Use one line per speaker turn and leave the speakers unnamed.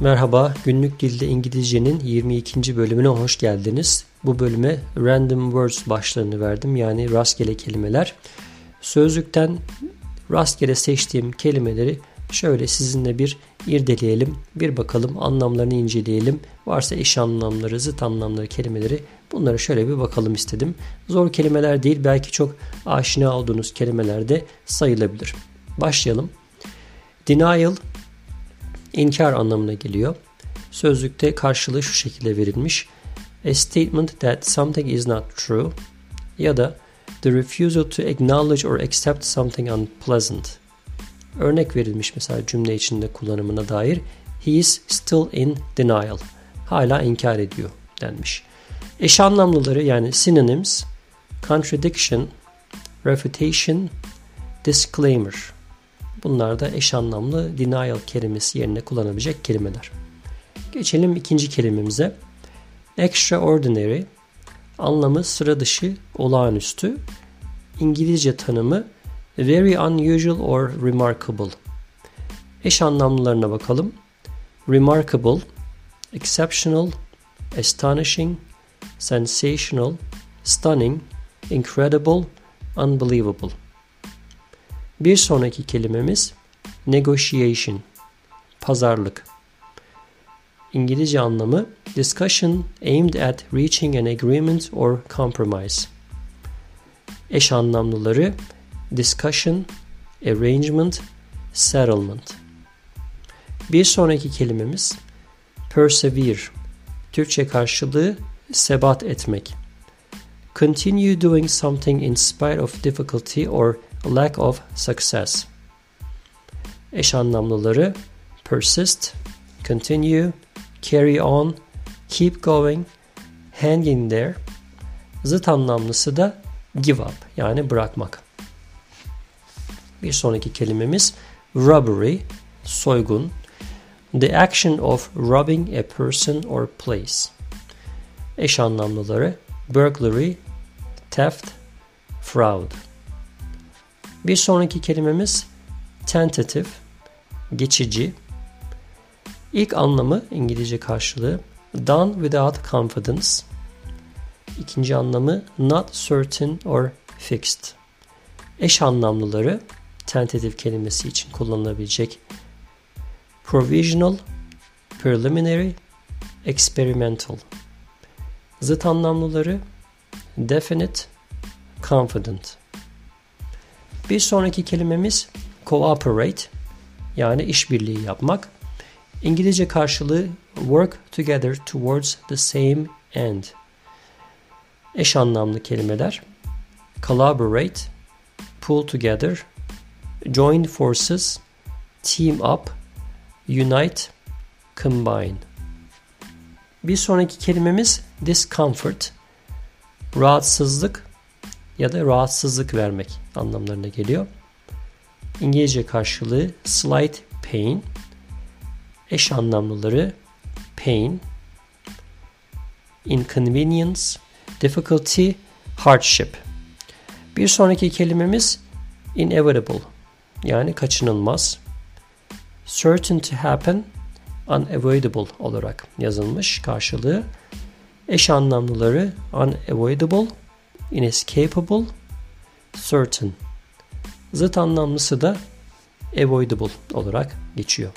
Merhaba, Günlük Dilde İngilizcenin 22. bölümüne hoş geldiniz. Bu bölüme Random Words başlığını verdim yani rastgele kelimeler. Sözlükten rastgele seçtiğim kelimeleri şöyle sizinle bir irdeleyelim, bir bakalım, anlamlarını inceleyelim. Varsa eş anlamları, zıt anlamları kelimeleri bunları şöyle bir bakalım istedim. Zor kelimeler değil, belki çok aşina olduğunuz kelimeler de sayılabilir. Başlayalım. Denial inkar anlamına geliyor. Sözlükte karşılığı şu şekilde verilmiş. A statement that something is not true ya da the refusal to acknowledge or accept something unpleasant. Örnek verilmiş mesela cümle içinde kullanımına dair. He is still in denial. Hala inkar ediyor denmiş. Eş anlamlıları yani synonyms, contradiction, refutation, disclaimer. Bunlar da eş anlamlı denial kelimesi yerine kullanabilecek kelimeler. Geçelim ikinci kelimemize. Extraordinary anlamı sıra dışı, olağanüstü. İngilizce tanımı very unusual or remarkable. Eş anlamlılarına bakalım. Remarkable, exceptional, astonishing, sensational, stunning, incredible, unbelievable. Bir sonraki kelimemiz negotiation, pazarlık. İngilizce anlamı discussion aimed at reaching an agreement or compromise. Eş anlamlıları discussion, arrangement, settlement. Bir sonraki kelimemiz persevere. Türkçe karşılığı sebat etmek. Continue doing something in spite of difficulty or lack of success. Eş anlamlıları persist, continue, carry on, keep going, hang in there. Zıt anlamlısı da give up yani bırakmak. Bir sonraki kelimemiz robbery, soygun. The action of robbing a person or place. Eş anlamlıları burglary, theft, fraud. Bir sonraki kelimemiz tentative, geçici. İlk anlamı İngilizce karşılığı done without confidence. İkinci anlamı not certain or fixed. Eş anlamlıları tentative kelimesi için kullanılabilecek provisional, preliminary, experimental. Zıt anlamlıları definite, confident. Bir sonraki kelimemiz cooperate yani işbirliği yapmak. İngilizce karşılığı work together towards the same end. Eş anlamlı kelimeler collaborate, pull together, join forces, team up, unite, combine. Bir sonraki kelimemiz discomfort, rahatsızlık ya da rahatsızlık vermek anlamlarına geliyor. İngilizce karşılığı slight pain, eş anlamlıları pain, inconvenience, difficulty, hardship. Bir sonraki kelimemiz inevitable yani kaçınılmaz. Certain to happen, unavoidable olarak yazılmış karşılığı. Eş anlamlıları unavoidable, inescapable, certain. Zıt anlamlısı da avoidable olarak geçiyor.